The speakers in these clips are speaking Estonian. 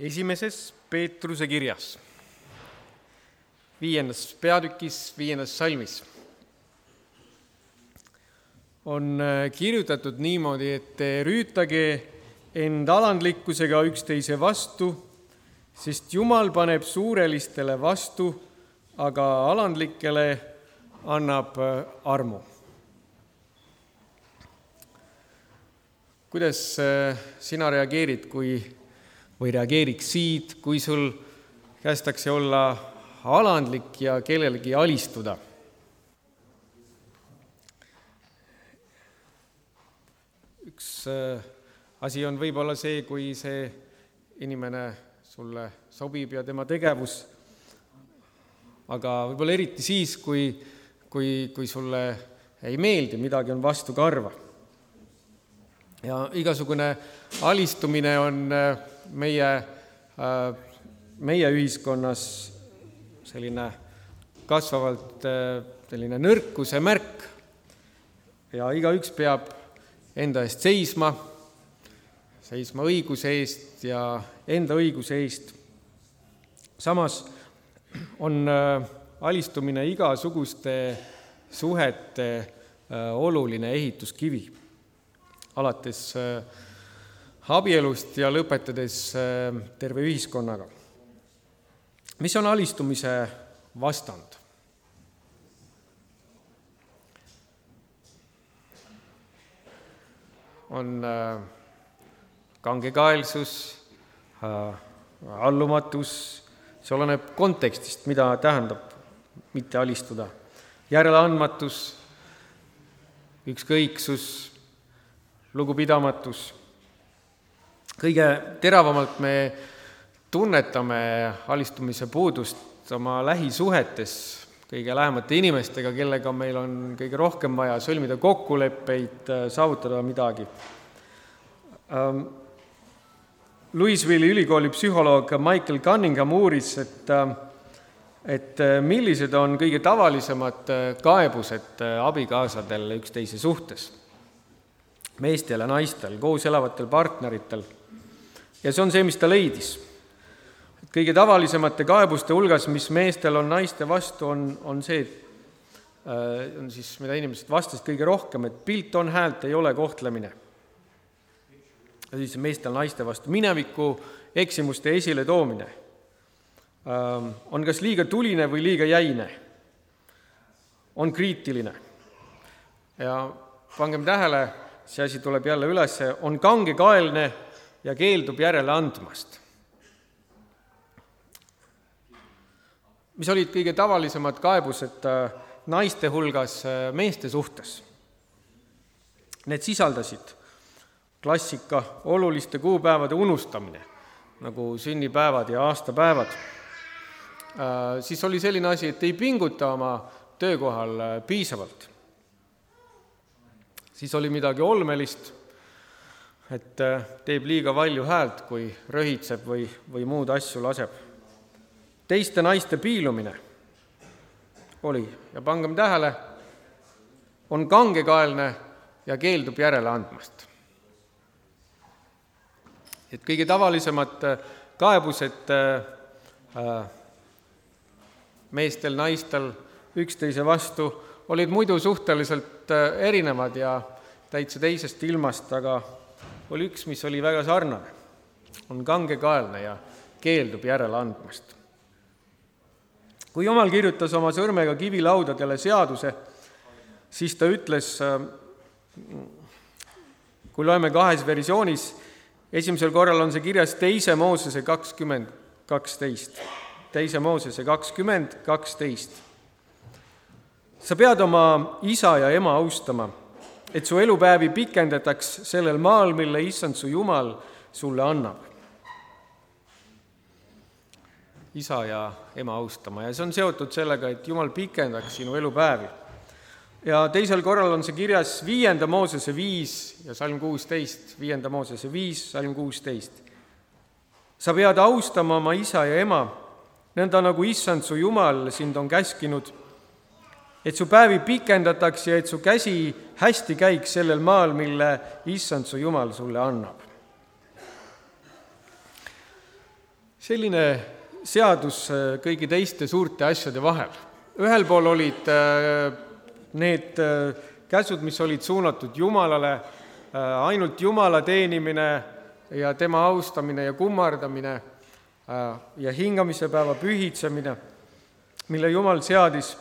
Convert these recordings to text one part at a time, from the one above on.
esimeses Peetruse kirjas, viiendas peatükis, viiendas salmis on äh, kirjutatud niimoodi, et rüütage end alandlikkusega üksteise vastu, sest Jumal paneb suurelistele vastu, aga alandlikele annab äh, armu. kuidas äh, sina reageerid, kui või reageeriksid, kui sul kästakse olla alandlik ja kellelegi alistuda. üks äh, asi on võib-olla see, kui see inimene sulle sobib ja tema tegevus, aga võib-olla eriti siis, kui, kui, kui sulle ei meeldi, midagi on vastukarva. ja igasugune alistumine on äh, meie, äh, meie ühiskonnas selline kasvavalt äh, selline nõrkuse märk ja igaüks peab enda eest seisma, seisma õiguse eest ja enda õiguse eest. samas on äh, alistumine igasuguste suhete oluline ehituskivi, alates äh, abielust ja lõpetades äh, terve ühiskonnaga. mis on alistumise vastand? on äh, kangekaelsus, äh, allumatus, see oleneb kontekstist, mida tähendab mitte alistuda, järeleandmatus, ükskõiksus, lugupidamatus kõige teravamalt me tunnetame alistumise puudust oma lähisuhetes kõige lähemate inimestega, kellega meil on kõige rohkem vaja sõlmida kokkuleppeid, saavutada midagi. Ähm, Louisville'i ülikooli psühholoog Michael Cunningham uuris, et äh, et äh, millised on kõige tavalisemad äh, kaebused abikaasadel üksteise suhtes, meestel ja naistel, koos elavatel partneritel ja see on see, mis ta leidis. kõige tavalisemate kaebuste hulgas, mis meestel on naiste vastu, on, on see, äh, on siis, mida inimesed vastasid kõige rohkem, et pilt on häält, ei ole kohtlemine. ja siis meestel naiste vastu, mineviku eksimuste esiletoomine ähm, on kas liiga tuline või liiga jäine, on kriitiline. ja pangem tähele, see asi tuleb jälle üles, on kangekaelne ja keeldub järele andmast. mis olid kõige tavalisemad kaebused äh, naiste hulgas äh, meeste suhtes? Need sisaldasid klassika oluliste kuupäevade unustamine, nagu sünnipäevad ja aastapäevad. Äh, siis oli selline asi, et ei pinguta oma töökohal piisavalt. siis oli midagi olmelist et äh, teeb liiga valju häält, kui röhitseb või, või muud asju laseb. teiste naiste piilumine oli ja pangem tähele, on kangekaelne ja keeldub järele andmast. et kõige tavalisemad äh, kaebused äh, meestel, naistel üksteise vastu olid muidu suhteliselt erinevad ja täitsa teisest ilmast, aga oli üks, mis oli väga sarnane. on kangekaelne ja keeldub järele andmast. kui Jumal kirjutas oma sõrmega kivilaudadele seaduse, siis ta ütles, kui loeme kahes versioonis, esimesel korral on see kirjas teise Moosese kakskümmend kaksteist, teise Moosese kakskümmend kaksteist. sa pead oma isa ja ema austama et su elupäevi pikendataks sellel maal, mille issand su Jumal sulle annab. isa ja ema austama ja see on seotud sellega, et Jumal pikendaks sinu elupäevi. ja teisel korral on see kirjas viienda Moosese viis ja salm kuusteist, viienda Moosese viis, salm kuusteist. sa pead austama oma isa ja ema, nõnda nagu issand su Jumal sind on käskinud et su päevi pikendataks ja et su käsi hästi käiks sellel maal, mille issand su Jumal sulle annab. selline seadus äh, kõigi teiste suurte asjade vahel. ühel pool olid äh, need äh, käsud, mis olid suunatud Jumalale, ainult Jumala teenimine ja tema austamine ja kummardamine ja hingamise päeva pühitsemine, mille Jumal seadis.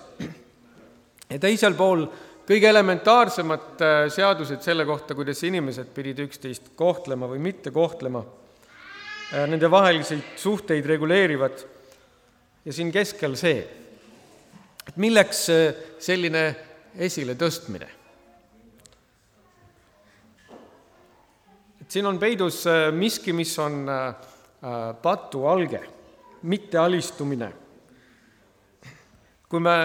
Ja teisel pool kõige elementaarsemad seadused selle kohta, kuidas inimesed pidid üksteist kohtlema või mitte kohtlema Äh, nende vahelisi suhteid reguleerivad ja siin keskel see, et milleks äh, selline esiletõstmine. et siin on peidus äh, miski, mis on patualge, mittealistumine. kui me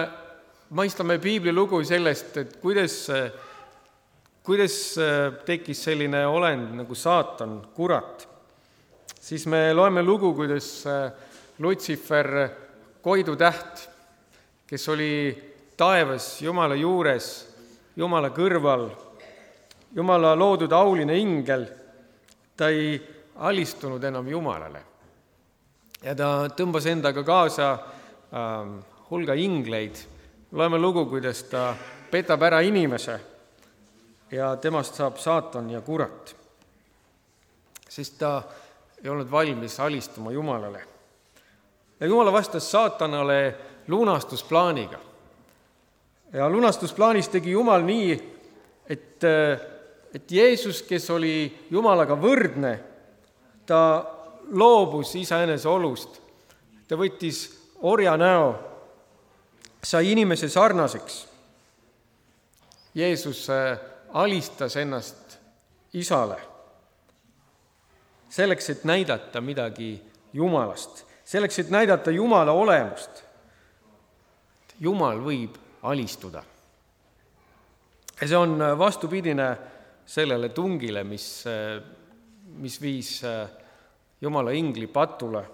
mõistame piiblilugu sellest, et kuidas, kuidas tekkis selline olend nagu saatan, kurat siis me loeme lugu, kuidas äh, Lutsifer, koidutäht, kes oli taevas Jumala juures, Jumala kõrval, Jumala loodud auline ingel, ta ei alistunud enam Jumalale. ja ta tõmbas endaga kaasa äh, hulga ingleid. Loeme lugu, kuidas ta petab ära inimese ja temast saab saatan ja kurat. sest ta ei olnud valmis alistuma Jumalale. ja Jumal vastas saatanale lunastusplaaniga. ja lunastusplaanis tegi Jumal nii, et, et Jeesus, kes oli Jumalaga võrdne, ta loobus iseenese olust, ta võttis orja näo, sai inimese sarnaseks. Jeesus äh, alistas ennast isale selleks, et näidata midagi Jumalast, selleks, et näidata Jumala olemust. Jumal võib alistuda. ja see on vastupidine sellele tungile, mis, mis viis Jumala ingli patule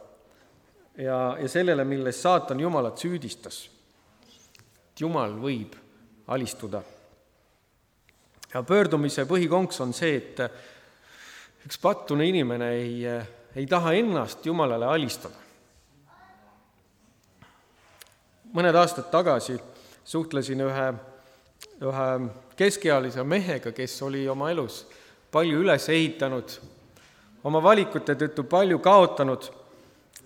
ja, ja sellele, milles saatan Jumalat süüdistas. Jumal võib alistuda. ja pöördumise põhikonks on see, et üks pattune inimene ei, ei taha ennast Jumalale alistada. mõned aastad tagasi suhtlesin ühe, ühe keskealise mehega, kes oli oma elus palju üles ehitanud, oma valikute tõttu palju kaotanud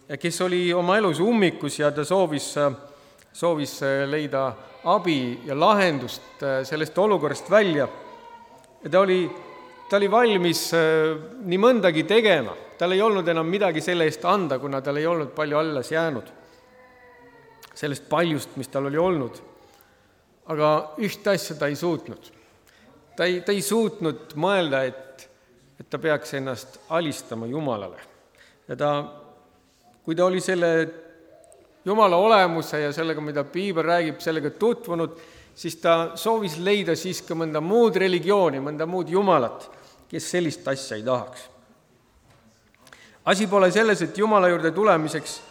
ja kes oli oma elus ummikus ja ta soovis, soovis leida abi ja lahendust sellest olukorrast välja. ja ta oli ta oli valmis äh, nii mõndagi tegema, tal ei olnud enam midagi selle eest anda, kuna tal ei olnud palju alles jäänud, sellest paljust, mis tal oli olnud. aga ühte asja ta ei suutnud. ta ei, ta ei suutnud mõelda, et, et ta peaks ennast alistama Jumalale. ja ta, kui ta oli selle Jumala olemuse ja sellega, mida piibel räägib, sellega tutvunud, siis ta soovis leida siiski mõnda muud religiooni, mõnda muud jumalat, kes sellist asja ei tahaks. asi pole selles, et Jumala juurde tulemiseks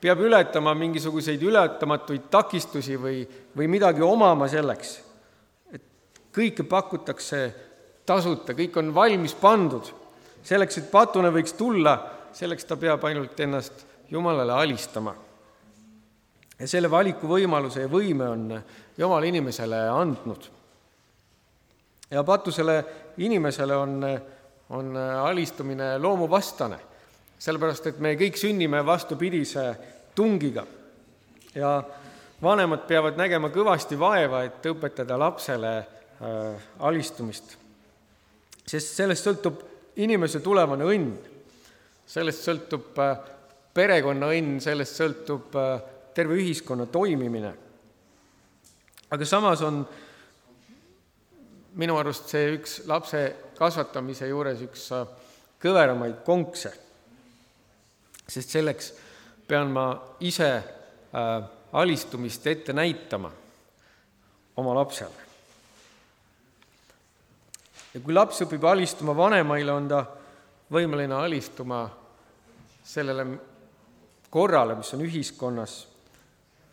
peab ületama mingisuguseid ületamatuid takistusi või, või midagi omama selleks, et kõike pakutakse tasuta, kõik on valmis pandud. selleks, et patune võiks tulla, selleks ta peab ainult ennast Jumalale alistama. Ja selle valikuvõimaluse ja võime on Jumal inimesele andnud. Ja patusele inimesele on, on alistumine loomuvastane, sellepärast et me kõik sünnime vastupidise tungiga. Ja vanemad peavad nägema kõvasti vaeva, et õpetada lapsele äh, alistumist. sest sellest sõltub inimese tulevane õnn, sellest sõltub äh, perekonna õnn, sellest sõltub äh, terve ühiskonna toimimine. aga samas on minu arust see üks lapse kasvatamise juures üks äh, kõveramaid konkse, sest selleks pean ma ise äh, alistumist ette näitama oma lapsele. ja kui laps õpib alistuma vanemaile, on ta võimeline alistuma sellele korrale, mis on ühiskonnas,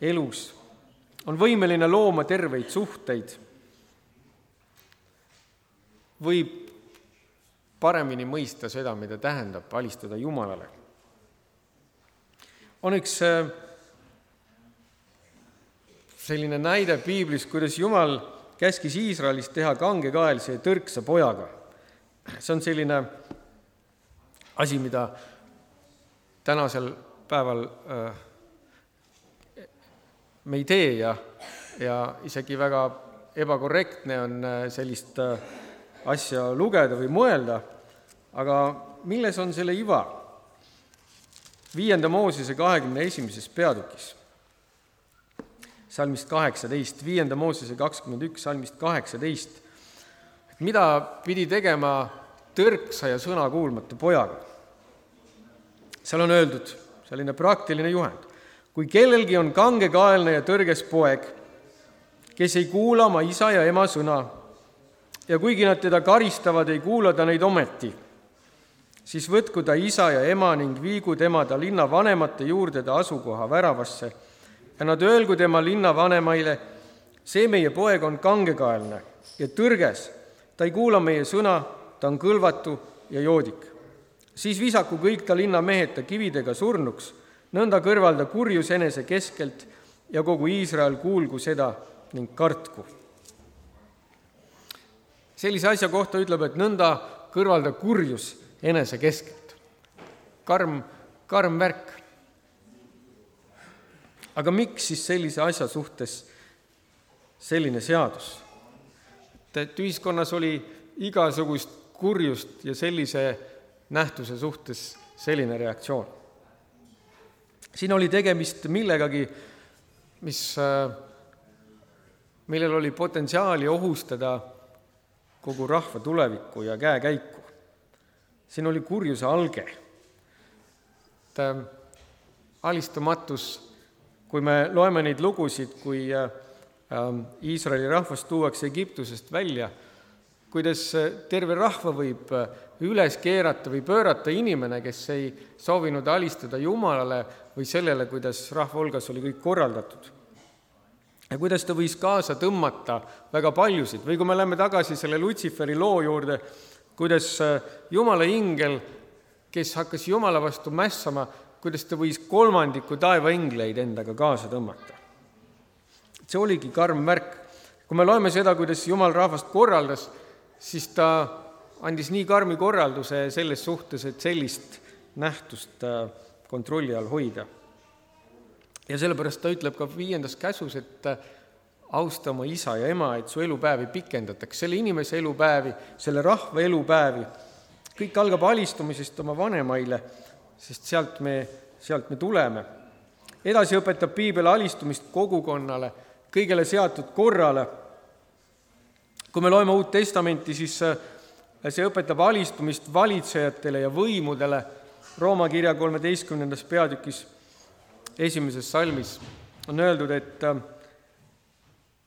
elus, on võimeline looma terveid suhteid võib paremini mõista seda, mida tähendab alistuda Jumalale. on üks äh, selline näide piiblis, kuidas Jumal käskis Iisraelis teha kangekaelise ja tõrksa pojaga. see on selline asi, mida tänasel päeval äh, me ei tee ja, ja isegi väga ebakorrektne on äh, sellist äh, asja lugeda või mõelda, aga milles on selle iva? viienda Moosese kahekümne esimeses peatükis, salmist kaheksateist, viienda Moosese kakskümmend üks, salmist kaheksateist, et mida pidi tegema tõrksa ja sõnakuulmatu pojaga. seal on öeldud selline praktiline juhend, kui kellelgi on kangekaelne ja tõrges poeg, kes ei kuula oma isa ja ema sõna ja kuigi nad teda karistavad, ei kuula ta neid ometi, siis võtku ta isa ja ema ning viigu tema ta linna vanemate juurde ta asukoha väravasse ja nad öelgu tema linnavanemaile, see meie poeg on kangekaelne ja tõrges, ta ei kuula meie sõna, ta on kõlvatu ja joodik. siis visaku kõik ta linnamehed ta kividega surnuks, nõnda kõrvalda kurjus enese keskelt ja kogu Iisrael kuulgu seda ning kartku. sellise asja kohta ütleb, et nõnda kõrvalda kurjus enese keskelt. karm, karm värk. aga miks siis sellise asja suhtes selline seadus? et ühiskonnas oli igasugust kurjust ja sellise nähtuse suhtes selline reaktsioon. Siin oli tegemist millegagi, mis äh, millel oli potentsiaali ohustada kogu rahva tulevikku ja käekäiku. siin oli kurjuse alge. et äh, alistumatus, kui me loeme neid lugusid, kui äh, Iisraeli rahvas tuuakse Egiptusest välja, kuidas terve rahva võib üles keerata või pöörata inimene, kes ei soovinud alistuda Jumalale või sellele, kuidas rahva hulgas oli kõik korraldatud ja kuidas ta võis kaasa tõmmata väga paljusid või kui me läheme tagasi selle Lutsiferi loo juurde, kuidas äh, Jumala ingel, kes hakkas Jumala vastu mässama, kuidas ta võis kolmandiku taevaingleid endaga kaasa tõmmata. see oligi karm märk. kui me loeme seda, kuidas Jumal rahvast korraldas, siis ta andis nii karmi korralduse selles suhtes, et sellist nähtust äh, kontrolli all hoida ja sellepärast ta ütleb ka viiendas käsus, et äh, austa oma isa ja ema, et su elupäevi pikendataks, selle inimese elupäevi, selle rahva elupäevi. kõik algab alistumisest oma vanemaile, sest sealt me, sealt me tuleme. edasi õpetab piibel alistumist kogukonnale, kõigele seatud korrale. kui me loeme Uut Testamenti, siis äh, see õpetab alistumist valitsejatele ja võimudele. Rooma kirja kolmeteistkümnendas peatükis esimeses salmis on öeldud, et äh,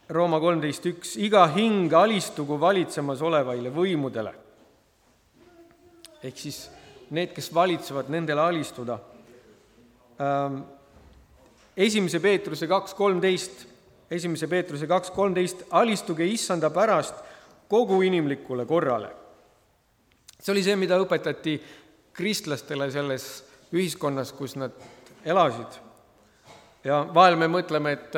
Rooma kolmteist üks, iga hing alistugu valitsemas olevaile võimudele. ehk siis need, kes valitsevad, nendele alistuda. Ähm, esimese Peetruse kaks kolmteist, esimese Peetruse kaks kolmteist, alistuge issanda pärast kogu inimlikule korrale. see oli see, mida õpetati kristlastele selles ühiskonnas, kus nad elasid ja vahel me mõtleme, et,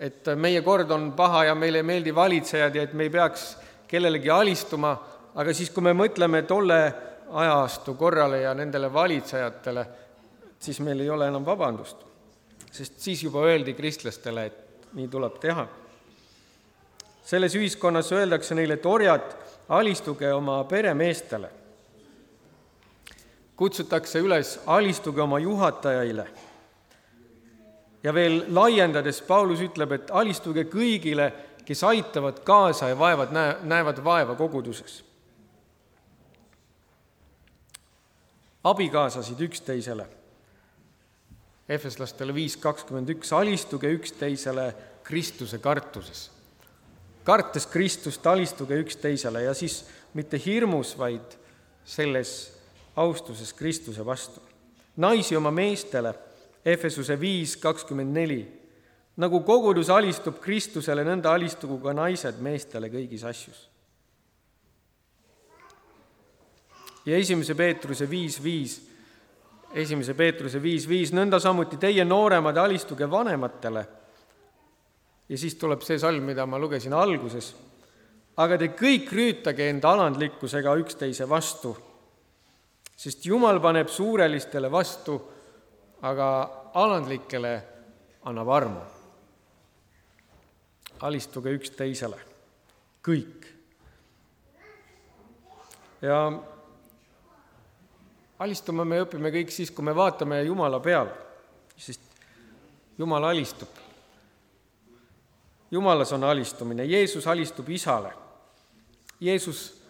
et meie kord on paha ja meile ei meeldi valitsejad ja et me ei peaks kellelegi alistuma, aga siis, kui me mõtleme tolle ajastu korrale ja nendele valitsejatele, siis meil ei ole enam vabandust. sest siis juba öeldi kristlastele, et nii tuleb teha. selles ühiskonnas öeldakse neile, et orjad, alistuge oma peremeestele. Kutsutakse üles, alistuge oma juhatajaile ja veel laiendades Paulus ütleb, et alistuge kõigile, kes aitavad kaasa ja vaevad, näe, näevad vaeva koguduses. abikaasasid üksteisele. Efeslastele viis kakskümmend üks, alistuge üksteisele Kristuse kartuses. kartes Kristust, alistuge üksteisele ja siis mitte hirmus, vaid selles austuses Kristuse vastu. naisi oma meestele Efesuse viis kakskümmend neli. nagu kogudus alistub Kristusele, nõnda alistugu ka naised meestele kõigis asjus. ja esimese Peetruse viis viis. esimese Peetruse viis viis, nõnda samuti teie nooremad alistuge vanematele. ja siis tuleb see salm, mida ma lugesin alguses. aga te kõik rüütage enda alandlikkusega üksteise vastu, sest Jumal paneb suurelistele vastu, aga alandlikele annab armu. alistuge üksteisele, kõik. ja alistuma me õpime kõik siis, kui me vaatame Jumala peale, sest Jumal alistub. Jumalas on alistumine, Jeesus alistub Isale. Jeesus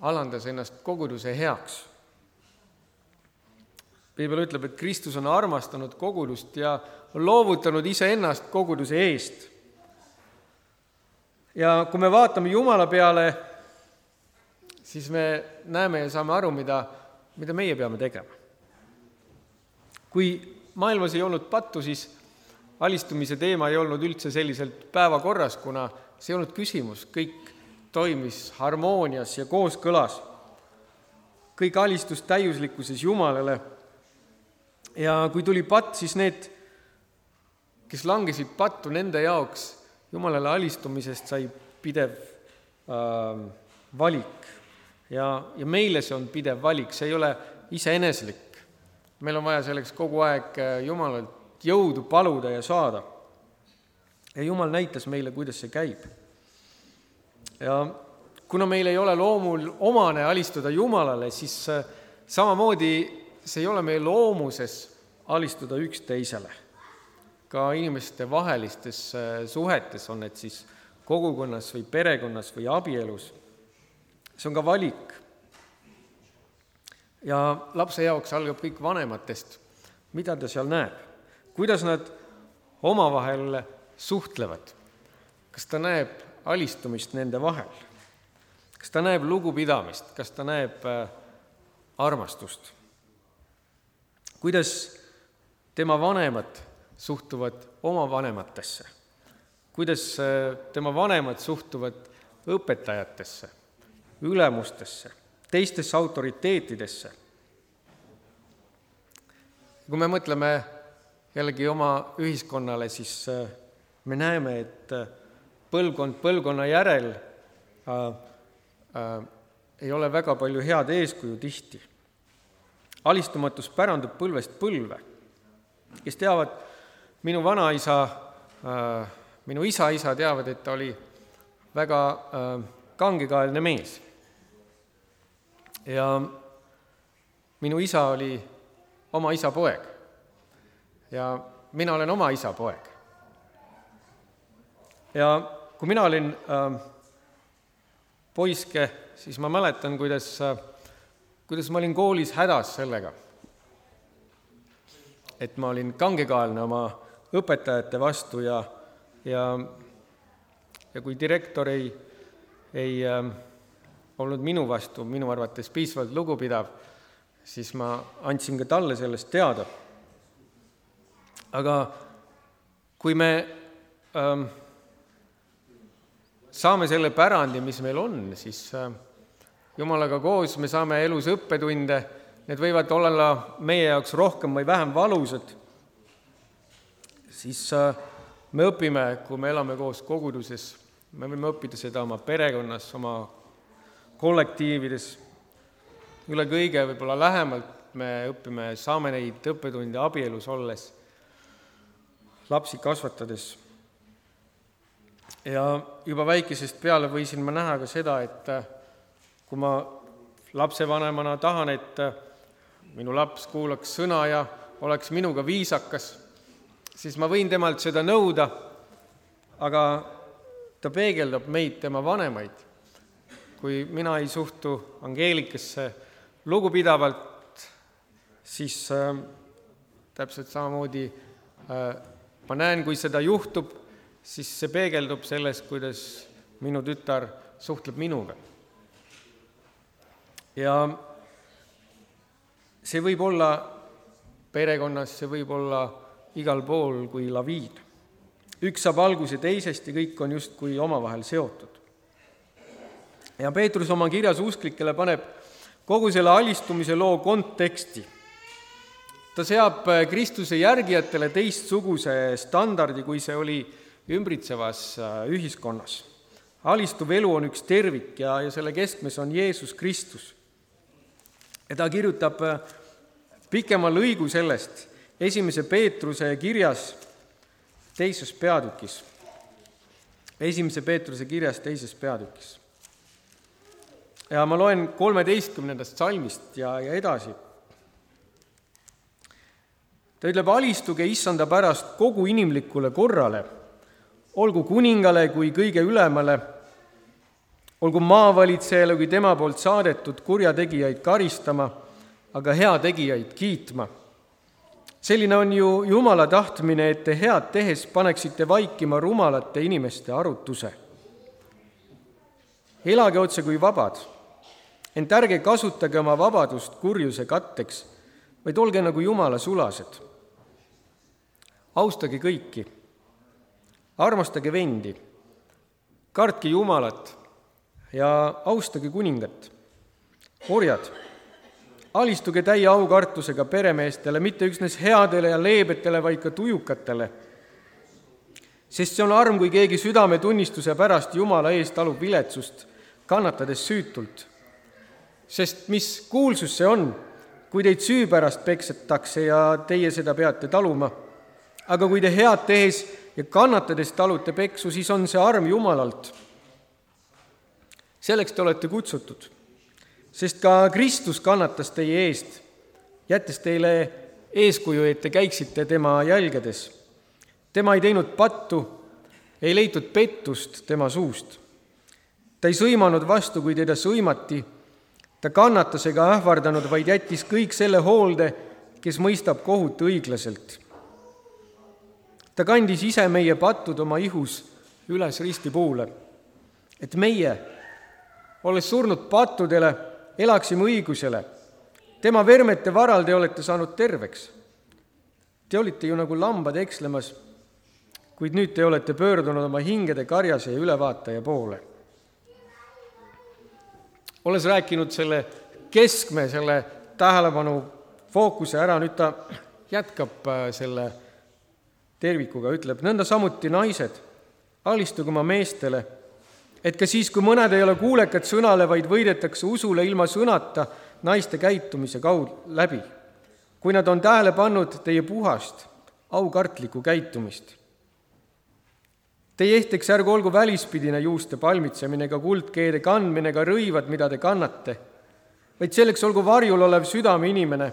alandas ennast koguduse heaks. Piibel ütleb, et Kristus on armastanud kogudust ja on loovutanud iseennast koguduse eest. ja kui me vaatame Jumala peale, siis me näeme ja saame aru, mida mida meie peame tegema. kui maailmas ei olnud pattu, siis alistumise teema ei olnud üldse selliselt päevakorras, kuna see ei olnud küsimus, kõik toimis harmoonias ja kooskõlas. kõik alistus täiuslikkuses Jumalale. Ja kui tuli patt, siis need, kes langesid pattu, nende jaoks Jumalale alistumisest sai pidev äh, valik ja, ja meile see on pidev valik, see ei ole iseeneslik. meil on vaja selleks kogu aeg äh, Jumalalt jõudu paluda ja saada. ja Jumal näitas meile, kuidas see käib. ja kuna meil ei ole loomul omane alistuda Jumalale, siis äh, samamoodi see ei ole meie loomuses alistuda üksteisele. ka inimeste vahelistes äh, suhetes, on need siis kogukonnas või perekonnas või abielus see on ka valik. ja lapse jaoks algab kõik vanematest, mida ta seal näeb, kuidas nad omavahel suhtlevad. kas ta näeb alistumist nende vahel? kas ta näeb lugupidamist, kas ta näeb äh, armastust? Kuidas tema vanemad suhtuvad oma vanematesse? kuidas äh, tema vanemad suhtuvad õpetajatesse ülemustesse, teistesse autoriteetidesse. kui me mõtleme jällegi oma ühiskonnale, siis äh, me näeme, et äh, põlvkond põlvkonna järel äh, äh, ei ole väga palju head eeskuju tihti. Alistumatus pärandub põlvest põlve. kes teavad, minu vanaisa äh,, minu isa-isa teavad, et ta oli väga äh, kangekaelne mees ja minu isa oli oma isa poeg. ja mina olen oma isa poeg. ja kui mina olin äh, poiske, siis ma mäletan, kuidas äh,, kuidas ma olin koolis hädas sellega, et ma olin kangekaelne oma õpetajate vastu ja, ja, ja kui direktor ei, ei äh, olnud minu vastu minu arvates piisavalt lugupidav, siis ma andsin ka talle sellest teada. aga kui me ähm, saame selle pärandi, mis meil on, siis äh, Jumalaga koos me saame elus õppetunde, need võivad olla meie jaoks rohkem või vähem valusad, siis äh, me õpime, kui me elame koos koguduses, me võime õppida seda oma perekonnas, oma kollektiivides, üle kõige võib-olla lähemalt me õpime, saame neid õppetunde abielus olles, lapsi kasvatades. ja juba väikesest peale võisin ma näha ka seda, et kui ma lapsevanemana tahan, et minu laps kuulaks sõna ja oleks minuga viisakas, siis ma võin temalt seda nõuda, aga ta peegeldab meid, tema vanemaid kui mina ei suhtu Angeelikasse lugupidavalt, siis äh, täpselt samamoodi äh, ma näen, kui seda juhtub, siis see peegeldub selles, kuidas minu tütar suhtleb minuga. Ja see võib olla perekonnas, see võib olla igal pool kui laviin. üks saab alguse teisest ja kõik on justkui omavahel seotud ja Peetrus oma kirjas usklikele paneb kogu selle alistumise loo konteksti. ta seab Kristuse järgijatele teistsuguse standardi, kui see oli ümbritsevas ühiskonnas. alistuv elu on üks tervik ja, ja selle keskmes on Jeesus Kristus. Ja ta kirjutab pikema lõigu sellest esimese Peetruse kirjas teises peatükis, esimese Peetruse kirjas teises peatükis. ja ma loen kolmeteistkümnendast salmist ja, ja edasi. ta ütleb, alistuge issanda pärast kogu inimlikule korrale, olgu kuningale kui kõige ülemale, olgu maavalitsejale kui tema poolt saadetud kurjategijaid karistama, aga heategijaid kiitma. Selline on ju Jumala tahtmine, et te head tehes paneksite vaikima rumalate inimeste arutuse. elage otse kui vabad, ent ärge kasutage oma vabadust kurjuse katteks, vaid olge nagu Jumala sulased. austage kõiki, armastage vendi, kartke Jumalat ja austage kuningat. orjad alistuge täie aukartusega peremeestele, mitte üksnes headele ja leebetele, vaid ka tujukatele. sest see on arm, kui keegi südametunnistuse pärast Jumala eest talub viletsust, kannatades süütult. sest mis kuulsus see on, kui teid süü pärast peksetakse ja teie seda peate taluma. aga kui te head tehes ja kannatades talute peksu, siis on see arm Jumalalt. Selleks te olete kutsutud sest ka Kristus kannatas teie eest, jättes teile eeskuju, et te käiksite tema jälgedes. tema ei teinud pattu, ei leitud pettust tema suust. ta ei sõimanud vastu, kui teda sõimati, ta kannatas ega ähvardanud, vaid jättis kõik selle hoolde, kes mõistab kohut õiglaselt. ta kandis ise meie pattud oma ihus üles ristipuule, et meie, olles surnud pattudele, elaksime õigusele. tema vermete varal te olete saanud terveks. Te olite ju nagu lambad ekslemas, kuid nüüd te olete pöördunud oma hingede karjase ja ülevaataja poole. olles rääkinud selle keskme, selle tähelepanu fookuse ära, nüüd ta jätkab äh, selle tervikuga, ütleb nõnda samuti naised, alistuge oma meestele et ka siis, kui mõned ei ole kuulekad sõnale, vaid võidetakse usule ilma sõnata naiste käitumise kaud-, läbi. kui nad on tähele pannud teie puhast, aukartlikku käitumist. Teie ehteks ärgu olgu välispidine juuste palmitsemine ega kuldkeede kandmine ega rõivad, mida te kannate, vaid selleks olgu varjul olev südameinimene,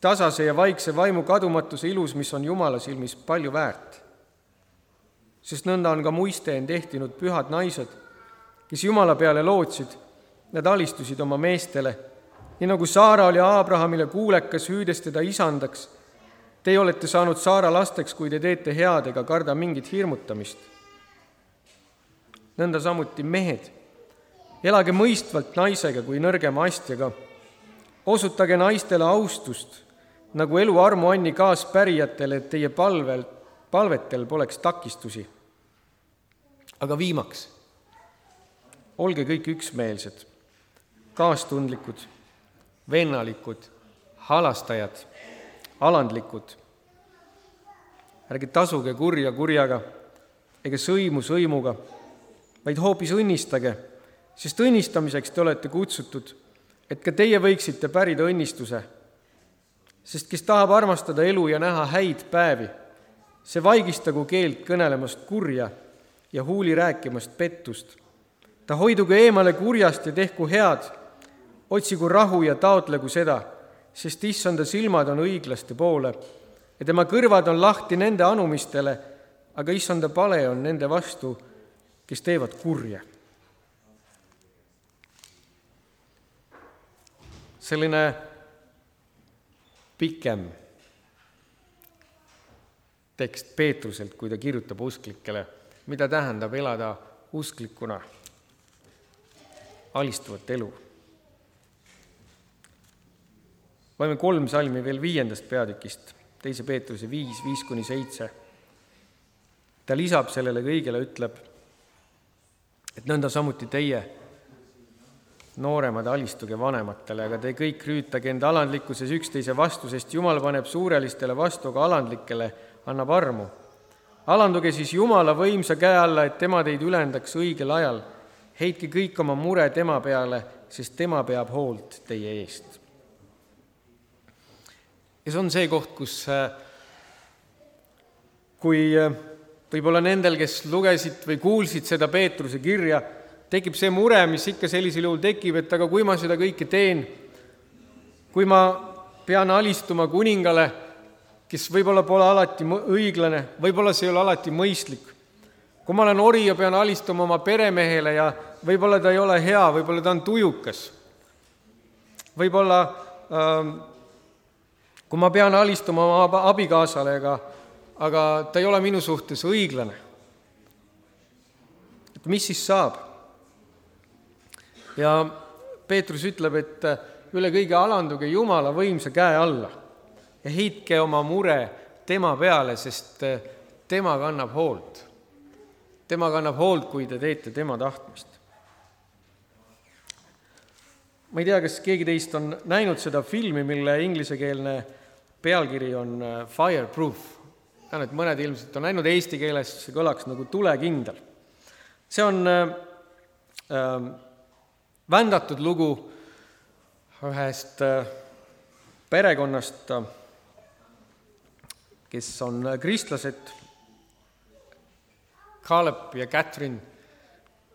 tasase ja vaikse vaimu kadumatuse ilus, mis on Jumala silmis palju väärt. sest nõnda on ka muiste end ehtinud pühad naised kes Jumala peale lootsid, nad alistusid oma meestele, nii nagu Saara oli Abrahamile kuulekas, hüüdes teda isandaks. Teie olete saanud Saara lasteks, kui te teete head ega karda mingit hirmutamist. nõnda samuti mehed, elage mõistvalt naisega kui nõrgema astjaga, osutage naistele austust, nagu elu armuanni kaaspärijatele, et teie palvel, palvetel poleks takistusi. aga viimaks olge kõik üksmeelsed, kaastundlikud, vennalikud, halastajad, alandlikud. ärge tasuge kurja kurjaga ega sõimu sõimuga, vaid hoopis õnnistage, sest õnnistamiseks te olete kutsutud, et ka teie võiksite pärida õnnistuse. sest kes tahab armastada elu ja näha häid päevi, see vaigistagu keelt kõnelemast kurja ja huuli rääkimast pettust ta hoidugu eemale kurjast ja tehku head, otsigu rahu ja taotlegu seda, sest issanda silmad on õiglaste poole ja tema kõrvad on lahti nende anumistele, aga issanda pale on nende vastu, kes teevad kurja. selline pikem tekst Peetruselt, kui ta kirjutab usklikele, mida tähendab elada usklikuna alistuvat elu. loeme kolm salmi veel viiendast peatükist, teise Peetruse viis, viis kuni seitse. ta lisab sellele kõigele, ütleb, et nõnda samuti teie, nooremad, alistuge vanematele, aga te kõik rüütage enda alandlikkuses üksteise vastu, sest Jumal paneb suurelistele vastu, aga alandlikele annab armu. alanduge siis Jumala võimsa käe alla, et tema teid ülendaks õigel ajal. Heitke kõik oma mure tema peale, sest tema peab hoolt teie eest. ja see on see koht, kus kui võib-olla nendel, kes lugesid või kuulsid seda Peetruse kirja, tekib see mure, mis ikka sellisel juhul tekib, et aga kui ma seda kõike teen, kui ma pean alistuma kuningale, kes võib-olla pole alati õiglane, võib-olla see ei ole alati mõistlik. kui ma olen ori ja pean alistuma oma peremehele ja võib-olla ta ei ole hea, võib-olla ta on tujukas, võib-olla ähm, kui ma pean alistuma oma abikaasale, aga, aga ta ei ole minu suhtes õiglane, et mis siis saab? ja Peetrus ütleb, et üle kõige alanduge Jumala võimsa käe alla ja heitke oma mure tema peale, sest tema kannab hoolt. tema kannab hoolt, kui te teete tema tahtmist. Ma ei tea, kas keegi teist on näinud seda filmi, mille inglisekeelne pealkiri on äh, Fireproof. tean, et mõned ilmselt on näinud, eesti keeles see kõlaks nagu tulekindel. see on äh, äh, vändatud lugu ühest äh, perekonnast, äh, kes on äh, kristlased, Caleb ja Catherine.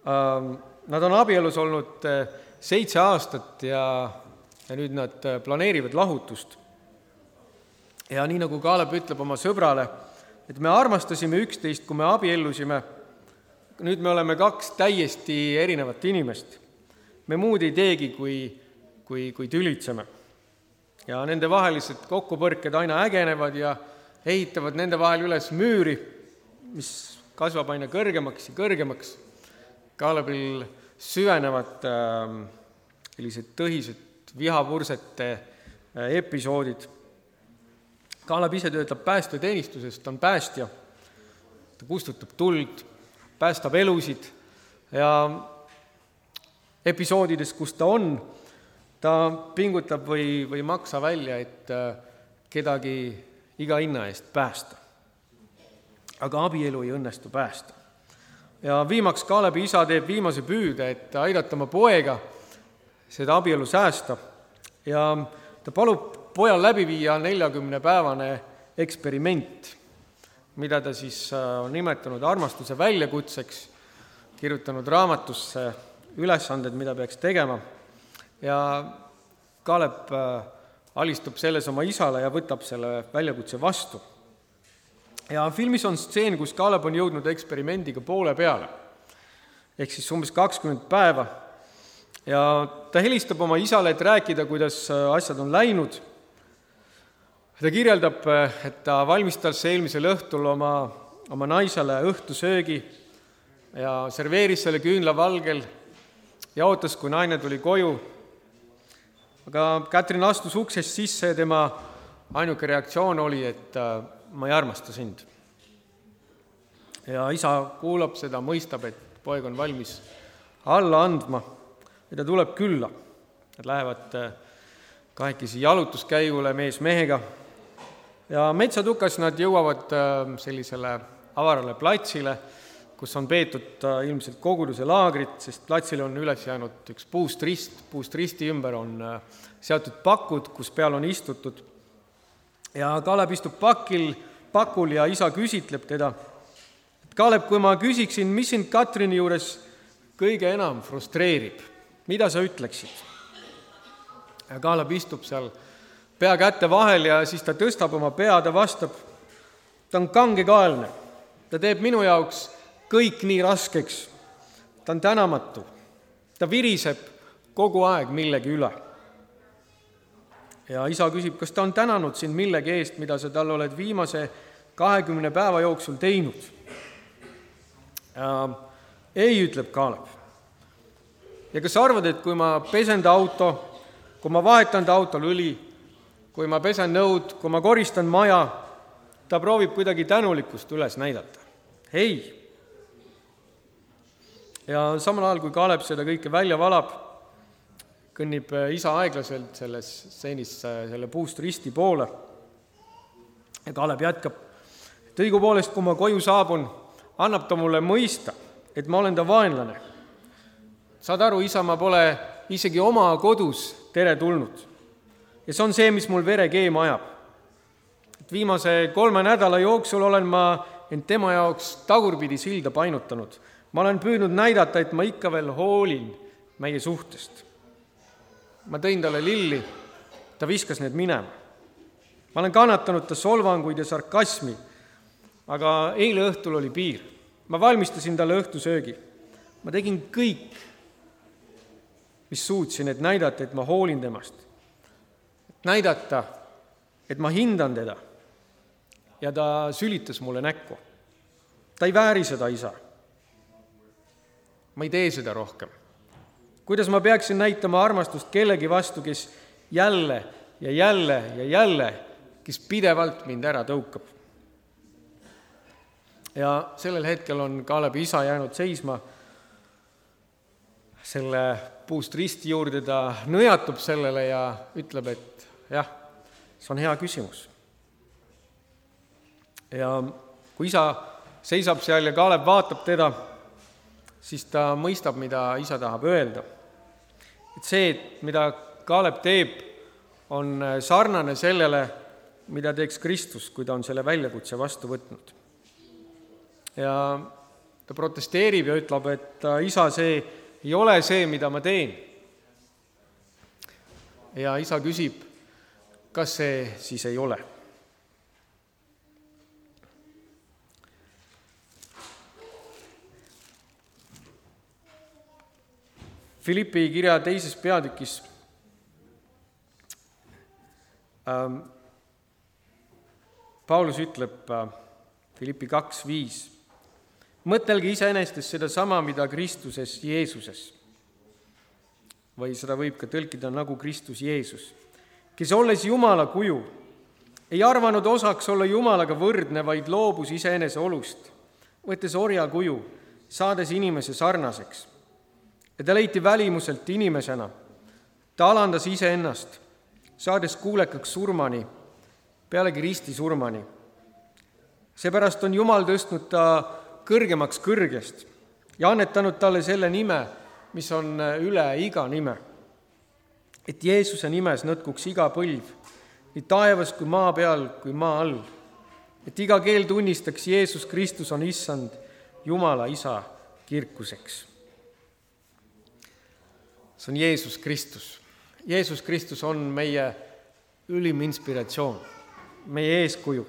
Ähm, nad on abielus olnud seitse aastat ja, ja nüüd nad planeerivad lahutust. ja nii, nagu Caleb ütleb oma sõbrale, et me armastasime üksteist, kui me abiellusime, nüüd me oleme kaks täiesti erinevat inimest me muud ei teegi, kui, kui, kui tülitseme. ja nendevahelised kokkupõrked aina ägenevad ja ehitavad nende vahel üles müüri, mis kasvab aina kõrgemaks ja kõrgemaks. Kaalebil süvenevad äh, sellised tõhised vihapursete äh, episoodid. Kaalep ise töötab päästeteenistuses, ta on päästja, ta kustutab tuld, päästab elusid ja episoodides, kus ta on, ta pingutab või, või ei maksa välja, et äh, kedagi iga hinna eest päästa. aga abielu ei õnnestu päästa. Ja viimaks Kaalebi isa teeb viimase püüde, et aidata oma poega. Seda abielu säästa ja ta palub pojal läbi viia neljakümnepäevane eksperiment, mida ta siis äh, on nimetanud armastuse väljakutseks, kirjutanud raamatusse ülesanded, mida peaks tegema. Ja Kaalep äh, alistub selles oma isale ja võtab selle väljakutse vastu. Ja filmis on stseen, kus Kaalep on jõudnud eksperimendiga poole peale, ehk siis umbes kakskümmend päeva, ja ta helistab oma isale, et rääkida, kuidas äh, asjad on läinud, ta kirjeldab, äh, et ta valmistas eelmisel õhtul oma, oma naisele õhtusöögi ja serveeris selle küünlavalgel ja ootas, kui naine tuli koju. aga Katrin astus uksest sisse ja tema ainuke reaktsioon oli, et äh, ma ei armasta sind. ja isa kuulab seda, mõistab, et poeg on valmis alla andma ja ta tuleb külla. Nad lähevad äh, kahekesi jalutuskäigule mees mehega ja metsatukas nad jõuavad äh, sellisele avarale platsile kus on peetud äh, ilmselt koguduse laagrit, sest platsile on üles jäänud üks puust rist, puust risti ümber on seatud pakud, kus peal on istutud. Ja Kalev istub pakil, pakul ja isa küsitleb teda, Kalev, kui ma küsiksin, mis sind Katrini juures kõige enam frustreerib, mida sa ütleksid? ja Kalev istub seal pea käte vahel ja siis ta tõstab oma pea, ta vastab, ta on kangekaelne, ta teeb minu jaoks kõik nii raskeks. ta on tänamatu, ta viriseb kogu aeg millegi üle. Ja isa küsib, kas ta on tänanud sind millegi eest, mida sa talle oled viimase kahekümne päeva jooksul teinud. ei, ütleb Kaalep. ja kas sa arvad, et kui ma pesen ta auto, kui ma vahetan ta autol õli, kui ma pesen nõud, kui ma koristan maja, ta proovib kuidagi tänulikkust üles näidata? ei ja samal ajal, kui Kaalep seda kõike välja valab, kõnnib isa aeglaselt selles stseenis selle puust risti poole ja Kalev jätkab, et õigupoolest, kui ma koju saabun, annab ta mulle mõista, et ma olen ta vaenlane. saad aru, isa, ma pole isegi oma kodus teretulnud. ja see on see, mis mul vere keema ajab. et viimase kolme nädala jooksul olen ma end tema jaoks tagurpidi silda painutanud. ma olen püüdnud näidata, et ma ikka veel hoolin meie suhtest. Ma tõin talle lilli, ta viskas need minema. ma olen kannatanud ta solvanguid ja sarkasmi, aga eile õhtul oli piir. ma valmistasin talle õhtusöögi. ma tegin kõik, mis suutsin, et näidata, et ma hoolin temast. näidata, et ma hindan teda. ja ta sülitas mulle näkku. ta ei vääri seda, isa. ma ei tee seda rohkem. Kuidas ma peaksin näitama armastust kellegi vastu, kes jälle ja jälle ja jälle, kes pidevalt mind ära tõukab? ja sellel hetkel on Kaalebi isa jäänud seisma selle puust risti juurde, ta nõjatub sellele ja ütleb, et jah, see on hea küsimus. ja kui isa seisab seal ja Kaalep vaatab teda, siis ta mõistab, mida isa tahab öelda. et see, mida Kaalep teeb, on sarnane sellele, mida teeks Kristus, kui ta on selle väljakutse vastu võtnud. ja ta protesteerib ja ütleb, et isa, see ei ole see, mida ma teen. ja isa küsib, kas see siis ei ole. Philippi kirja teises peatükis ähm, Paulus ütleb äh, Philippi kaks viis mõtelge iseenesest sedasama, mida Kristuses Jeesuses. või seda võib ka tõlkida nagu Kristus Jeesus, kes olles Jumala kuju, ei arvanud osaks olla Jumalaga võrdne, vaid loobus iseenese olust, võttes orja kuju, saades inimese sarnaseks. Ja ta leiti välimuselt inimesena. ta alandas iseennast, saades kuulekaks surmani, pealegi risti surmani. seepärast on Jumal tõstnud ta kõrgemaks kõrgest ja annetanud talle selle nime, mis on üle iga nime. et Jeesuse nimes nõtkuks iga põlv, nii taevas kui maa peal kui maa all. et iga keel tunnistaks, Jeesus Kristus on issand, Jumala isa kirkuseks. See on Jeesus Kristus. Jeesus Kristus on meie ülim inspiratsioon, meie eeskuju,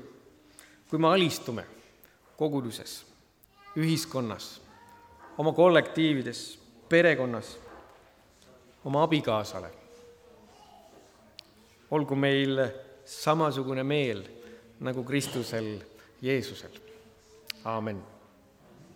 kui me alistume koguduses ühiskonnas, oma kollektiivides, perekonnas, oma abikaasale. olgu meil samasugune meel nagu Kristusel Jeesusel. aamen